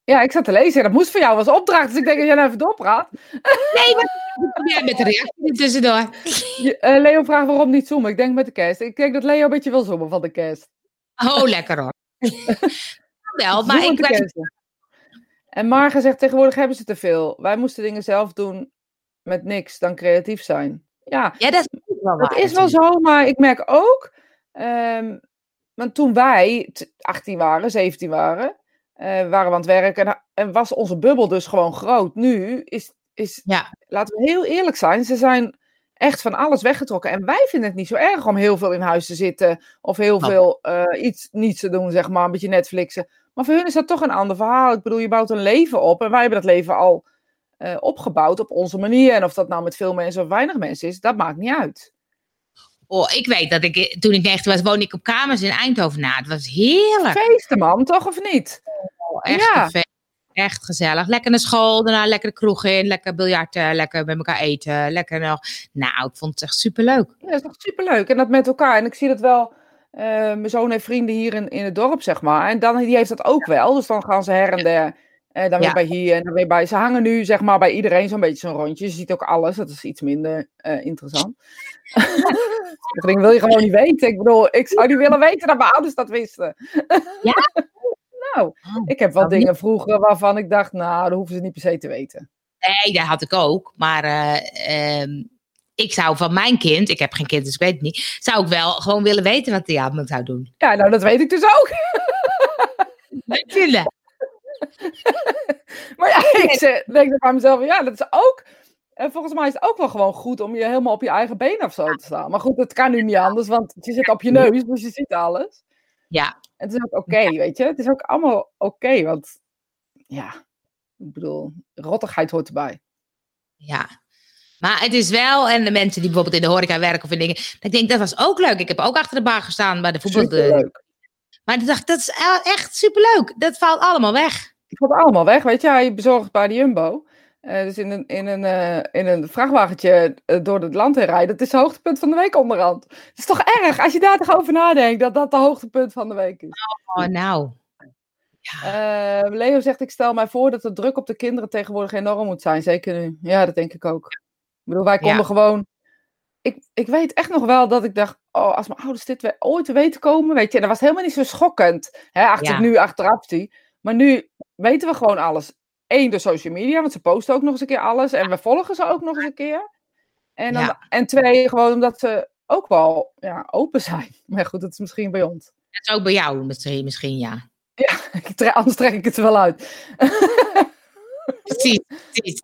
Ja, ik zat te lezen. Dat moest voor jou als opdracht. Dus ik denk dat jij nou even doorpraat. Nee, maar jij met de reactie tussendoor. Eh, Leo vraagt waarom niet zoomen. Ik denk met de kerst. Ik denk dat Leo een beetje wil zoomen van de kerst. Oh, lekker hoor. Wel, maar ik kersten. En Marga zegt tegenwoordig hebben ze te veel. Wij moesten dingen zelf doen met niks dan creatief zijn. Ja, Ja, dat is wel Dat waar. is wel zo, maar ik merk ook, ehm, want toen wij t- 18 waren, 17 waren, eh, waren we aan het werken en, en was onze bubbel dus gewoon groot. Nu is, is Ja. laten we heel eerlijk zijn, ze zijn echt van alles weggetrokken. En wij vinden het niet zo erg om heel veel in huis te zitten. Of heel Nou. veel eh, iets niets te doen, zeg maar. Een beetje Netflixen. Maar voor hun is dat toch een ander verhaal. Ik bedoel, je bouwt een leven op. En wij hebben dat leven al eh, opgebouwd op onze manier. En of dat nou met veel mensen of weinig mensen is, dat maakt niet uit. Oh, ik weet dat ik, toen ik 19 was, woonde ik op kamers in Eindhoven. Nou, het was heerlijk. Feesten, man, toch of niet? Oh, echt, Ja. een feest. echt gezellig. Lekker naar school, daarna lekker de kroeg in, lekker biljarten, lekker met elkaar eten. Lekker nog. Nou, ik vond het echt superleuk. Ja, dat is toch superleuk. En dat met elkaar. En ik zie dat wel. eh, mijn zoon heeft vrienden hier in, in het dorp, zeg maar. En dan, die heeft dat ook wel. Dus dan gaan ze her en der. Eh, dan weer Ja. bij hier en dan weer bij. Ze hangen nu, zeg maar, bij iedereen zo'n beetje zo'n rondje. Je ziet ook alles. Dat is iets minder eh, interessant. Dingen wil je gewoon niet weten. Ik bedoel, ik zou niet willen weten dat mijn ouders dat wisten. Ja? nou, Oh, ik heb wel niet- dingen vroeger waarvan ik dacht, nou, dat hoeven ze niet per se te weten. Nee, dat had ik ook. Maar eh, ehm, ik zou van mijn kind, ik heb geen kind, dus ik weet het niet, zou ik wel gewoon willen weten wat hij allemaal zou doen. Ja, nou, dat weet ik dus ook. Natuurlijk. Maar ja, ik denk bij mezelf, ja, dat is ook. En volgens mij is het ook wel gewoon goed om je helemaal op je eigen been of zo te staan. Maar goed, dat kan nu niet anders, want je zit op je neus, dus je ziet alles. Ja, En het is ook oké, weet je. Het is ook allemaal oké, want ja, ik bedoel, rottigheid hoort erbij. ja. Maar het is wel, en de mensen die bijvoorbeeld in de horeca werken of in dingen, ik denk, dat was ook leuk. Ik heb ook achter de bar gestaan bij de voetbal. Superleuk. Maar ik dacht, dat is e- echt superleuk. Dat valt allemaal weg. Ik het allemaal weg, weet je. Hij bezorgt bij de Jumbo. Eh, dus in een, in, een, eh, in een vrachtwagentje eh, door het land heen rijden. Dat is het hoogtepunt van de week onderhand. Het is toch erg, als je daar toch over nadenkt, dat dat de hoogtepunt van de week is. Oh, nou. Leo zegt, ik stel mij voor dat de druk op de kinderen tegenwoordig enorm moet zijn. Zeker nu. Ja, dat denk ik ook. Ik bedoel, wij konden Ja. gewoon... Ik, ik weet echt nog wel dat ik dacht, oh, als mijn ouders dit we- ooit te weten komen, weet je, dat was helemaal niet zo schokkend. Hè, achter Ja. nu achteraf zie. Maar nu weten we gewoon alles. Eén, door social media, want ze posten ook nog eens een keer alles. En we volgen ze ook nog eens een keer. En, dan, Ja. en twee, gewoon omdat ze ook wel ja, open zijn. Maar goed, dat is misschien bij ons. Dat is ook bij jou misschien, misschien ja. Tre- anders trek ik het wel uit. Precies, precies.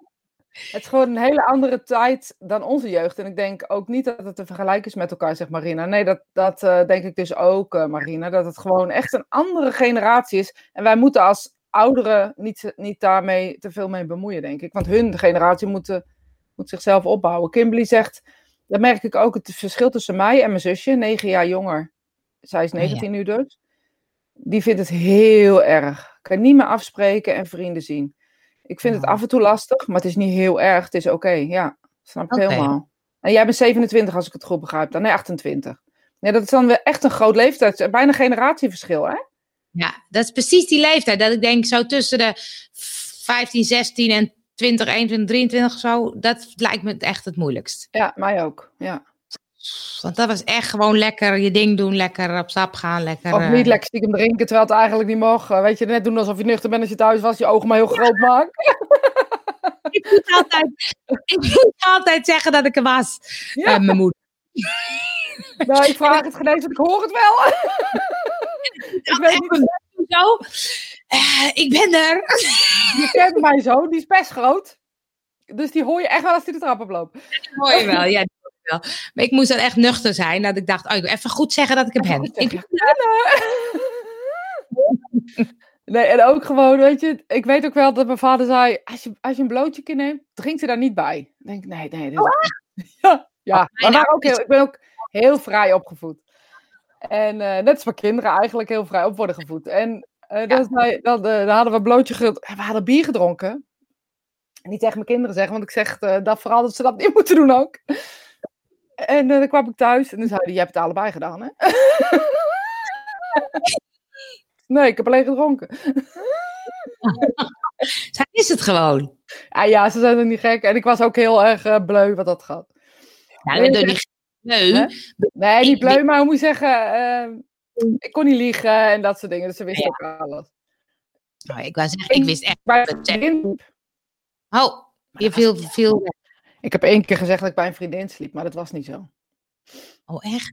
Het is gewoon een hele andere tijd dan onze jeugd. En ik denk ook niet dat het te vergelijken is met elkaar, zegt Marina. Nee, dat, dat eh, denk ik dus ook, eh, Marina. Dat het gewoon echt een andere generatie is. En wij moeten als ouderen niet, niet daarmee te veel mee bemoeien, denk ik. Want hun generatie moet, moet zichzelf opbouwen. Kimberly zegt, dat merk ik ook, het verschil tussen mij en mijn zusje, negen jaar jonger. Zij is ja. 19 nu dus. Die vindt het heel erg. Kan niet meer afspreken en vrienden zien. Ik vind het af en toe lastig, maar het is niet heel erg. Het is oké, ja. Snap ik helemaal. En jij bent 27 als ik het goed begrijp dan. Nee, 28. Ja, dat is dan weer echt een groot leeftijd. Bijna generatieverschil, hè? Ja, dat is precies die leeftijd. Dat ik denk zo tussen de 15, 16 en 20, 21, 23 zo. Dat lijkt me echt het moeilijkst. Ja, mij ook. Ja. Want dat was echt gewoon lekker je ding doen. Lekker op stap gaan. Lekker, Of eh, niet lekker stiekem drinken terwijl het eigenlijk niet mag. Eh, Weet je, net doen alsof je nuchter bent als je thuis was. Je ogen maar heel groot maken. ik, moet altijd, ik moet altijd zeggen dat ik er was. Ja. Eh, mijn moeder. Nou, ik vraag het genees, want ik hoor het wel. ik weet niet, Zo. Eh, ik ben er. je kent mij zo. Die is best groot. Dus die hoor je echt wel als hij de trap oploopt. Dat hoor je wel. Ja, wel. Maar ik moest dan echt nuchter zijn. Dat ik dacht, oh, ik wil even goed zeggen dat ik ben. Goed Ik, zeggen. Nee, en ook gewoon, weet je, ik weet ook wel dat mijn vader zei, als je, als je een blootje kind neemt, drink er daar niet bij. Ik denk, nee, nee. dit- Ja, ja. maar we waren ook heel, ik ben ook heel vrij opgevoed. En eh, net als mijn kinderen eigenlijk heel vrij op worden gevoed. En dat, zei- dat, eh, dan hadden we een blootje gedronken. We hadden bier gedronken. En niet tegen mijn kinderen zeggen, want ik zeg dat vooral dat ze dat niet moeten doen ook. En eh, dan kwam ik thuis en dan zei hij, je hebt het allebei gedaan, hè? nee, ik heb alleen gedronken. Zij is het gewoon. Ja, ja, ze zijn er niet gek. En ik was ook heel erg eh, bleu wat dat gaat. Nou, Nee, dat niet Hè? Nee, niet Ik- bleu, maar hoe moet je zeggen? eh, ik kon niet liegen en dat soort dingen. Dus ze wisten ook alles. Nou, ik zeggen, ik wist echt. Vriendin- Oh, je viel, viel. Ik heb één keer gezegd dat ik bij een vriendin sliep, maar dat was niet zo. Oh, echt?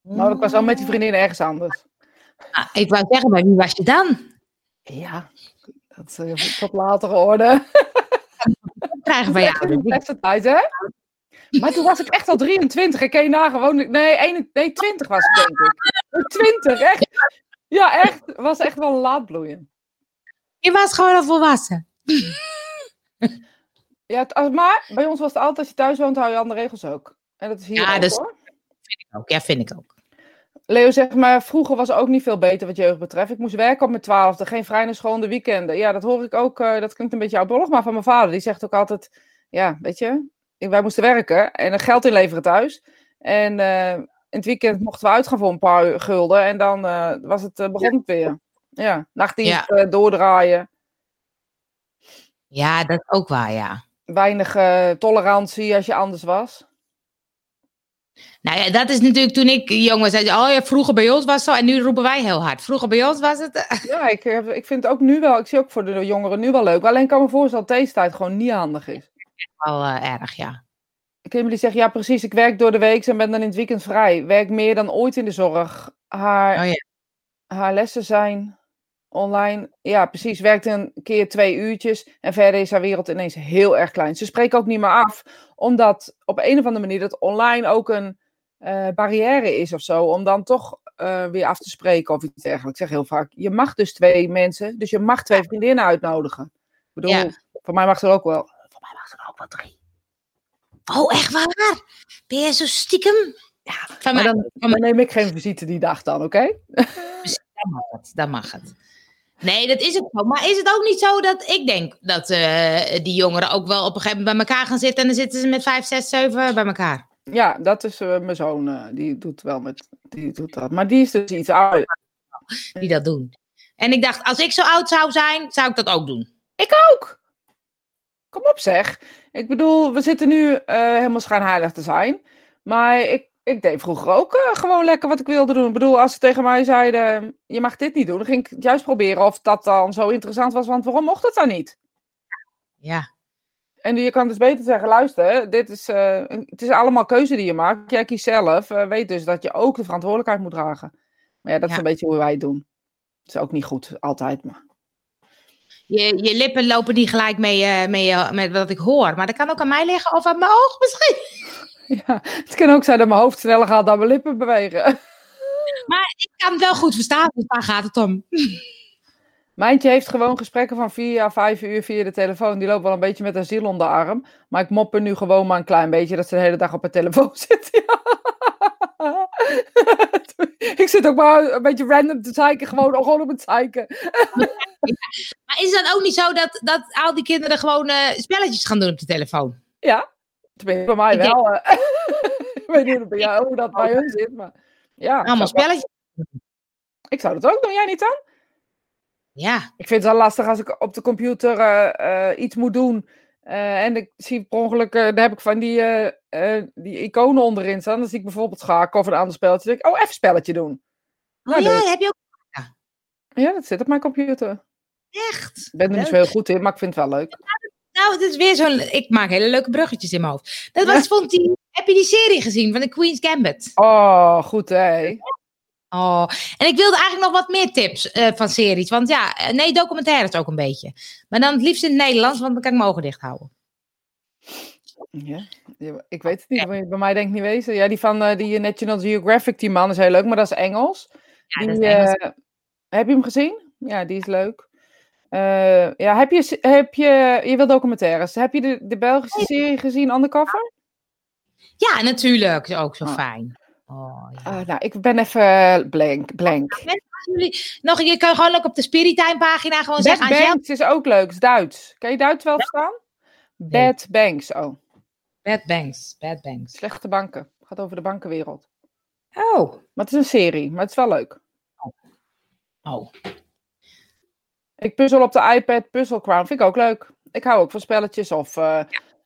Maar ik was wel met die vriendin ergens anders. Ah, ik wou zeggen, maar wie was je dan? Ja, dat is eh, tot latere orde. Krijgen van jou. Beste tijd, hè? Maar toen was ik echt al 23. Ik ken je na gewoon. Nee, 21, nee, 20 was ik denk ik. 20, echt. Ja, echt. Het was echt wel laat bloeien. Je was gewoon al volwassen. Ja, het- maar bij ons was het altijd, als je thuis woont, hou je aan de regels ook. En dat is hier Ja, ook, dus- hoor. Vind ik ook. Ja, vind ik ook. Leo zegt maar, vroeger was ook niet veel beter wat jeugd betreft. Ik moest werken op mijn twaalfde, geen vrij naar school in de weekenden. Ja, dat hoor ik ook, eh, dat klinkt een beetje oudbollig, maar van mijn vader. Die zegt ook altijd, ja, weet je, wij moesten werken en er geld inleveren thuis. En eh, in het weekend mochten we uitgaan voor een paar gulden en dan eh, was het, begon het weer. Ja, nachtdienst doordraaien, Ja, dat is ook waar, ja. Weinig eh, tolerantie als je anders was. Nou ja, dat is natuurlijk toen ik jong was. Oh ja, vroeger bij ons was het zo. En nu roepen wij heel hard. Vroeger bij ons was het. eh, Ja, ik, ik vind het ook nu wel, ik zie ook voor de jongeren nu wel leuk. Alleen kan me voorstellen dat deze tijd gewoon niet handig is. wel eh, erg, ja. Kim die zegt, ja precies, ik werk door de week en ben dan in het weekend vrij. Werk meer dan ooit in de zorg. Haar, Oh ja. haar lessen zijn online. Ja, precies, werkt een keer twee uurtjes en verder is haar wereld ineens heel erg klein. Ze spreken ook niet meer af, omdat op een of andere manier dat online ook een eh, barrière is of zo, om dan toch eh, weer af te spreken of iets dergelijks. Ik zeg heel vaak, je mag dus twee mensen, dus je mag twee vriendinnen uitnodigen. Ik bedoel, Ja. voor mij mag er ook wel, voor mij mag er ook wel drie. Oh, echt waar? Ben je zo stiekem? Ja, van Maar mij. dan, dan neem ik geen visite die dag dan, oké? Dan mag het. Dan mag het. Nee, dat is ook zo. Maar is het ook niet zo dat ik denk dat eh, die jongeren ook wel op een gegeven moment bij elkaar gaan zitten en dan zitten ze met vijf, zes, zeven bij elkaar? Ja, dat is eh, mijn zoon, eh, die doet wel met, die doet dat. Maar die is dus iets ouder. die dat doen. En ik dacht, als ik zo oud zou zijn, zou ik dat ook doen. Ik ook! Kom op zeg. Ik bedoel, we zitten nu helemaal schijnheilig te zijn. Maar ik, ik deed vroeger ook eh, gewoon lekker wat ik wilde doen. Ik bedoel, als ze tegen mij zeiden, je mag dit niet doen, dan ging ik juist proberen of dat dan zo interessant was. Want waarom mocht het dan niet? Ja. En je kan dus beter zeggen, luister, dit is, eh, het is allemaal keuze die je maakt. Jij kiest zelf. Eh, weet dus dat je ook de verantwoordelijkheid moet dragen. Maar ja, dat is een beetje hoe wij het doen. Dat is ook niet goed, altijd. Maar. Je, je lippen lopen niet gelijk mee, mee, met wat ik hoor. Maar dat kan ook aan mij liggen of aan mijn oog misschien. Ja, het kan ook zijn dat mijn hoofd sneller gaat dan mijn lippen bewegen. Maar ik kan het wel goed verstaan, dus daar gaat het om. Mijntje heeft gewoon gesprekken van vier à vijf uur via de telefoon. Die loopt wel een beetje met haar ziel onder de arm. Maar ik mop er nu gewoon maar een klein beetje dat ze de hele dag op haar telefoon zit. Ja. ik zit ook maar een beetje random te zeiken. Gewoon, gewoon op het zeiken. Maar is het dan ook niet zo dat, dat al die kinderen gewoon eh, spelletjes gaan doen op de telefoon? Ja, tenminste bij mij Ik wel. ik weet niet hoe, bij jou, hoe dat bij hun zit. Maar ja, Allemaal ik zou, spelletjes? ik zou dat ook doen. Jij niet dan? Ja. Ik vind het wel lastig als ik op de computer eh, eh, iets moet doen. eh, en ik zie per ongeluk, daar heb ik van die, die iconen onderin staan. Dan zie ik bijvoorbeeld schaken of een ander spelletje. Dan denk ik, oh, even spelletje doen. Oh Nou, ja, dat heb je ook Ja, dat zit op mijn computer. echt. Ik ben er niet zo heel goed in, maar ik vind het wel leuk. Nou, het is weer zo'n... Ik maak hele leuke bruggetjes in mijn hoofd. Dat was, vond die... Heb je die serie gezien van de Queen's Gambit? Oh, goed hè. Oh, en ik wilde eigenlijk nog wat meer tips eh, van series. Want ja, eh, nee, documentaires ook een beetje. Maar dan het liefst in het Nederlands, want dan kan ik mijn ogen dicht houden. Ja, ik weet het niet. Bij bij mij denk ik niet wezen. Ja, die van eh, die National Geographic, die man is heel leuk, maar dat is Engels. Ja, Die, dat is Engels. heb je hem gezien? Ja, die is leuk. Eh, ja, heb je, heb je, je wil documentaires. Heb je de, de Belgische serie gezien, Undercover? Ja, natuurlijk. Ook zo Oh. fijn. Oh, ja. Ah, nou, ik ben even blank. blank. Nog, je kan gewoon ook op de Spiritime pagina gewoon Bad zeggen. Angel, Banks is ook leuk, is Duits. Kan je Duits wel verstaan? Nee. Bad Banks, oh. Bad Banks. Bad Banks. Slechte banken. Gaat over de bankenwereld. Oh. Maar het is een serie, maar het is wel leuk. Oh. Ik puzzel op de iPad, Puzzle Crown, vind ik ook leuk. Ik hou ook van spelletjes of eh,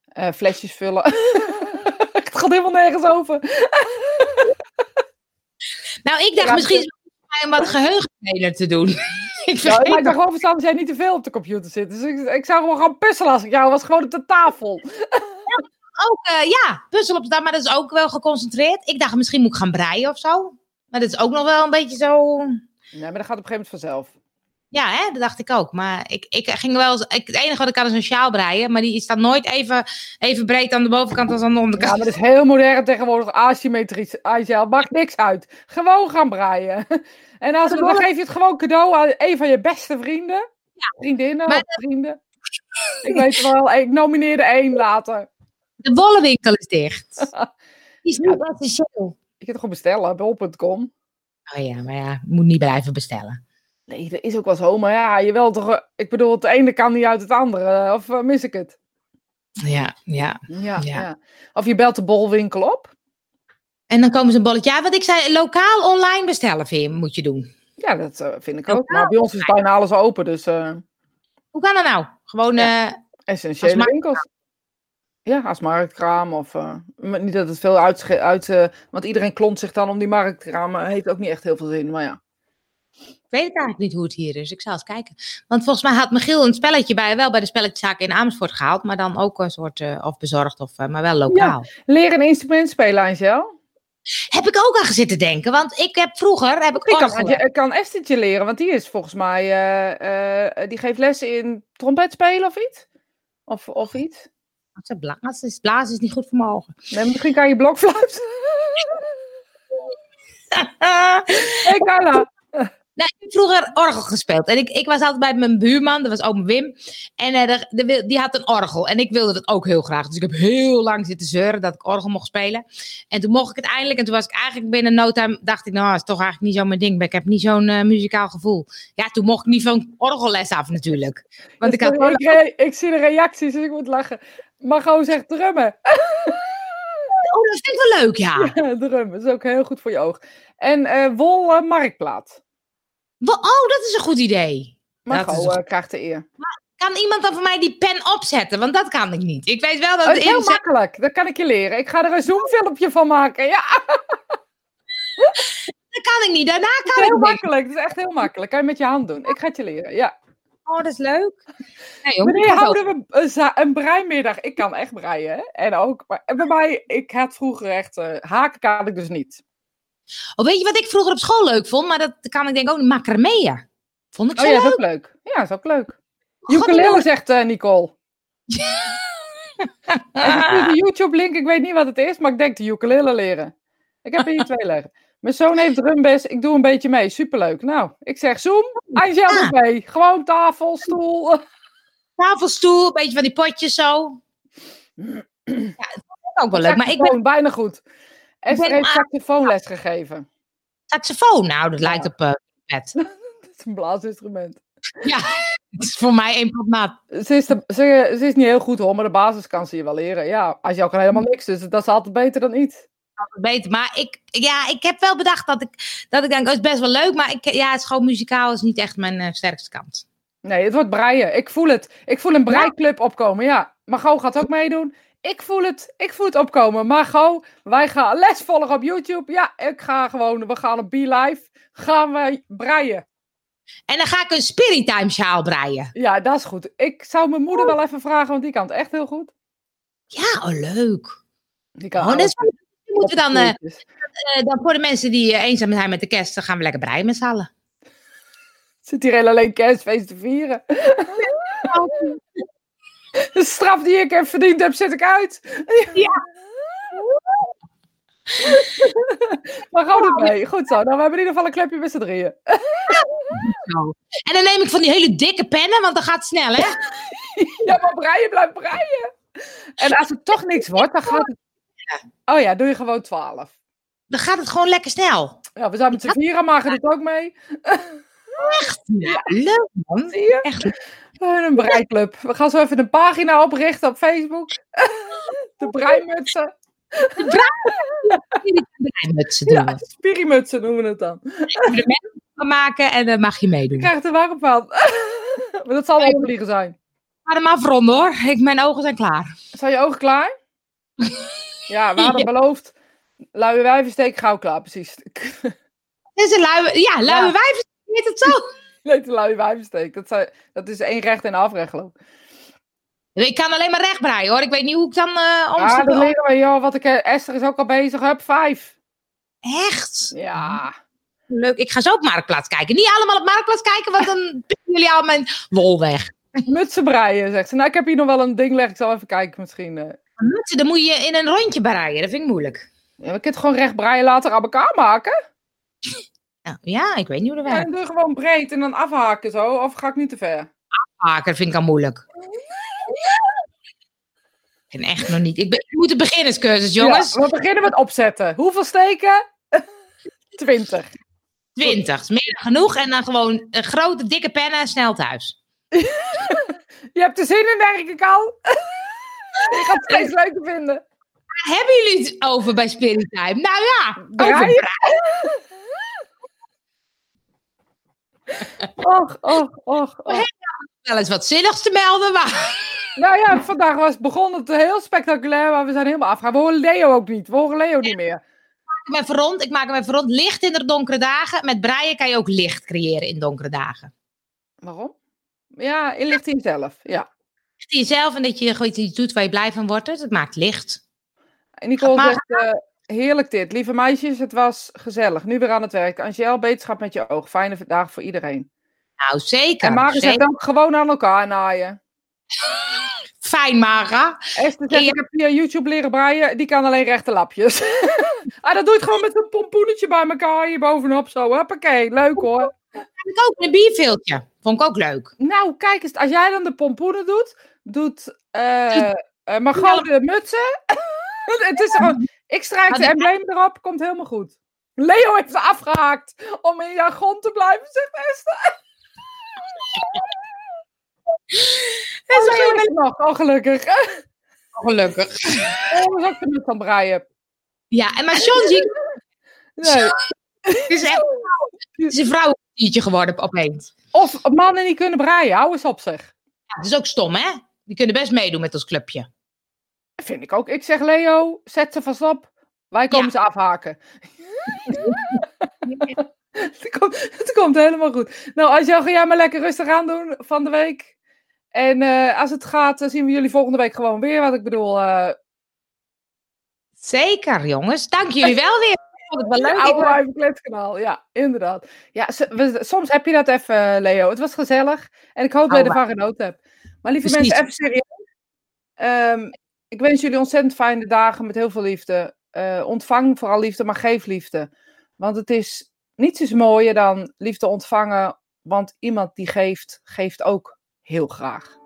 eh, flesjes vullen. het gaat helemaal nergens over. Nou, ik dacht Ja, misschien mij om wat geheugentrainer te doen. ik Ja, maar ik dacht gewoon verstand dat jij niet te veel op de computer zit. Dus ik, ik zou gewoon gaan puzzelen als ik jou was. Gewoon op de tafel. ook, eh, ja, puzzel op staan, maar dat is ook wel geconcentreerd. Ik dacht, misschien moet ik gaan breien of zo. Maar dat is ook nog wel een beetje zo. Nee, maar dat gaat op een gegeven moment vanzelf. Ja, hè, dat dacht ik ook. Maar ik, ik ging wel eens, ik, het enige wat ik kan is een sjaal breien. Maar die dan nooit even, even breed aan de bovenkant als aan de Ja, onderkant. maar dat is heel modern tegenwoordig. Asymmetrisch. Aisel, maakt niks uit. Gewoon gaan breien. En als, Ja, dan geef je het gewoon cadeau aan een van je beste vrienden. Vriendinnen Maar of vrienden. Ik weet het wel, ik nomineerde één later. De wollenwinkel is dicht. Die is niet essentieel. Je kunt het gewoon bestellen op bol.com. Oh ja, maar ja, moet niet blijven bestellen. Nee, dat is ook wel zo. Maar ja, je wel toch... eh, Ik bedoel, het ene kan niet uit het andere. Of eh, mis ik het? Ja, ja. Ja, Ja. Of je belt de bolwinkel op. En dan komen ze een bolletje. Ja, wat ik zei, lokaal online bestellen vind je, moet je doen. Ja, dat eh, vind ik Lokaal ook. Maar bij ons is bijna alles open. Dus eh, Hoe kan dat nou? Gewoon, Ja. eh, essentiële winkels. Ja, als marktkraam. Of, eh, niet dat het veel uit... uit eh, want iedereen klont zich dan om die marktkraam. eh, heeft ook niet echt heel veel zin. Maar ja. Weet het eigenlijk niet hoe het hier is. Ik zal eens kijken. Want volgens mij had Michiel een spelletje bij, wel bij de spelletjeszaak in Amersfoort gehaald. Maar dan ook een soort, eh, of bezorgd, of, eh, maar wel lokaal. Leer een instrument spelen, Angel. Heb ik ook aan gezeten denken. Want ik heb vroeger, heb ik Ik kan, ik kan Esthertje leren, want die is volgens mij, eh, die geeft lessen in trompet spelen of iets. Of, of iets. Ze Blazen is, blazen is niet goed voor mijn ogen. Nee, misschien kan je blokfluit. hey Carla. Nee, ik heb vroeger orgel gespeeld. En ik, ik was altijd bij mijn buurman, dat was oom Wim. En de- de wil- die had een orgel. En ik wilde dat ook heel graag. Dus ik heb heel lang zitten zeuren dat ik orgel mocht spelen. En toen mocht ik het eindelijk. En toen was ik eigenlijk binnen no time, dacht ik, nou, dat is toch eigenlijk niet zo mijn ding. Ik heb niet zo'n eh, muzikaal gevoel. Ja, toen mocht ik niet van orgelles af natuurlijk. Want ik had ik, re- ik zie de reacties, dus ik moet lachen. Maar gewoon zegt drummen. Oh, dat vind ik wel leuk, ja. Ja, drummen, dat is ook heel goed voor je oog. En eh, wol marktplaat. Oh, dat is een goed idee. Margot Dat is eh, krijgt de eer. Kan iemand dan voor mij die pen opzetten? Want dat kan ik niet. Ik weet wel dat het is heel makkelijk, dat kan ik je leren. Ik ga er een zoomfilmpje van maken. Ja, dat kan ik niet. Daarna dat is kan ik heel niet. makkelijk. Dat is echt heel makkelijk. Kan je met je hand doen. Ik ga het je leren, ja. Oh, dat is leuk. Nee, joh, zo- houden we een, een breimiddag? Ik kan echt breien, hè? En ook, maar en bij mij, ik had vroeger echt, eh, haken kan ik dus niet. Oh, weet je wat ik vroeger op school leuk vond? Maar dat kan ik denk ook. Macrameën. Vond ik zo Oh ja, dat is leuk. ook leuk. Ja, dat is ook leuk. God, Ukulele zegt eh, Nicole. En de YouTube-link, ik weet niet wat het is, maar ik denk de ukulele leren. Ik heb er hier twee leggen. Mijn zoon heeft drumbes, ik doe een beetje mee. Superleuk. Nou, ik zeg zoom, Angel Ja. doet mee. Gewoon tafel, stoel. Tafelstoel, een beetje van die potjes zo. Ja, dat is ook wel leuk. Maar ik ben bijna goed. Esther ben- heeft saxofoonles gegeven. saxofoon. Nou, dat lijkt op eh pet. Dat is een blaasinstrument. Ja, het is voor mij pot nat. Ze is, de- ze, ze is niet heel goed hoor, maar de basis kan ze je wel leren. Ja, als je kan helemaal niks, dus dat is altijd beter dan niet. Beter. Maar ik, ja, ik heb wel bedacht dat ik, dat ik denk, oh, het is best wel leuk. Maar ik, ja, het is gewoon muzikaal is niet echt mijn eh, sterkste kant. Nee, het wordt breien. Ik voel het. Ik voel een breiklub opkomen. Ja, Margot gaat ook meedoen. Ik voel het. Ik voel het opkomen. Margot, wij gaan les volgen op YouTube. Ja, ik ga gewoon. We gaan op Be Live. Gaan we breien. En dan ga ik een Spirit Time sjaal breien. Ja, dat is goed. Ik zou mijn moeder wel even vragen, want die kan het echt heel goed. Ja, oh leuk. Die kan Oh, dat is moeten dan, eh, eh, dan voor de mensen die eh, eenzaam zijn met de kerst, dan gaan we lekker breien met z'n allen. Zit hier alleen kerstfeest te vieren. De straf die ik heb verdiend heb, zet ik uit. Ja. Maar gewoon het mee. Goed zo. Nou, we hebben in ieder geval een klepje met z'n drieën. En dan neem ik van die hele dikke pennen, want dan gaat het snel, hè? Ja, maar breien blijft breien. En als het toch niks wordt, dan gaat het... Oh ja, doe je gewoon 12. Dan gaat het gewoon lekker snel. Ja, we zijn met z'n vieren, Margen doet ook mee. Ja, leuk man. Je? Echt. Hebben een breiklub. We gaan zo even een pagina oprichten op Facebook. De breimutsen. Mutsen doen. Ja, spirimutsen noemen we het dan. De mensen van maken en dan mag je Je meedoen. krijgt er warm van. Maar dat zal wel opvliegen zijn. Ga hem afronden hoor. Ik, mijn ogen zijn klaar. Zijn je ogen klaar? Ja, we hadden beloofd. Luie wijvensteek gauw klaar, precies. Dit is een luie, ja, luie Ja. wijven. Heet het zo? Nee, de luie wijvensteek. Dat, dat is één recht en afrecht, geloof ik. Ik kan alleen maar recht breien hoor. Ik weet niet hoe ik dan eh om Ja, dan leren we, joh, wat ik... eh, Esther is ook al bezig. Hup, vijf. Echt? Ja. Leuk. Ik ga zo op Marktplaats kijken. Niet allemaal op Marktplaats kijken, want dan pikken jullie al mijn wol weg. Mutsen breien, zegt ze. Nou, ik heb hier nog wel een ding liggen. Ik zal even kijken misschien. eh. Mutsen, dan moet je in een rondje breien. Dat vind ik moeilijk. Ja, we kunnen het gewoon recht breien later aan elkaar maken. Nou, ja, ik weet niet hoe dat werkt. doe gewoon breed en dan afhaken zo. Of ga ik niet te ver? Haken, dat vind ik al moeilijk. Ik ben echt nog niet. Ik, ben, ik moet een beginnerscursus, jongens. Ja, we beginnen met opzetten. Hoeveel steken? 20. 20. is meer dan genoeg. En dan gewoon een grote, dikke pennen en snel thuis. Je hebt er zin in, denk ik al. Je gaat het steeds leuker vinden. Hebben jullie het over bij Spirit Time? Nou ja, over. Och, och, och, och. wel eens wat zinnigs te melden. Maar... Nou ja, vandaag was begon het heel spectaculair, maar we zijn helemaal afgegaan. We horen Leo ook niet. We horen Leo niet meer. Ik maak hem even rond. Ik maak hem even rond. Licht in de donkere dagen. Met breien kan je ook licht creëren in donkere dagen. Waarom? Ja, inlicht in jezelf. Ja. Licht in jezelf en dat je gewoon iets doet waar je blij van wordt. Het maakt licht. En Nicole zegt, eh, heerlijk dit. Lieve meisjes, het was gezellig. Nu weer aan het werk. Angel, beterschap met je oog. Fijne dagen voor iedereen. Nou, zeker. En Marius zegt ook gewoon aan elkaar naaien. Fijn, Mara. Esther zegt, Ja. ik heb via YouTube leren breien. Die kan alleen rechte lapjes. ah, dat doe je gewoon met een pompoenetje bij elkaar hier bovenop zo. Hoppakee, leuk hoor. Heb ik ook een bierveeltje. Vond ik ook leuk. Nou, kijk eens. Als jij dan de pompoenen doet, doet Margot de mutsen. Het is gewoon, ik strijk de embleem erop, komt helemaal goed. Leo heeft ze afgehaakt om in jargon te blijven, zegt Esther. Dat is Leo is er nog, oh gelukkig. gelukkig. Oh, de muts aan het breien. Ja, en maar ik- Nee. het is echt het is een vrouwentje geworden opeens. Of mannen die kunnen breien, hou eens op zeg. Ja, dat is ook stom, hè? Die kunnen best meedoen met ons clubje. Vind ik ook. Ik zeg Leo, zet ze vast op. Wij komen Ja. ze afhaken. het, komt, het komt helemaal goed. Nou, Angel, ga jij maar lekker rustig aan doen van de week. En eh, als het gaat, eh, zien we jullie volgende week gewoon weer. Wat ik bedoel, eh Zeker, jongens. Dank jullie wel weer. Ik vond het wel leuk. Oude kletskanaal. Ja, inderdaad. Ja, we- soms heb je dat even, Leo. Het was gezellig. En ik hoop dat je ervan genoten hebt. Maar lieve Precies. mensen, even serieus. Ehm, ik wens jullie ontzettend fijne dagen met heel veel liefde. Eh, ontvang vooral liefde, maar geef liefde. Want het is niets is mooier dan liefde ontvangen. Want iemand die geeft, geeft ook heel graag.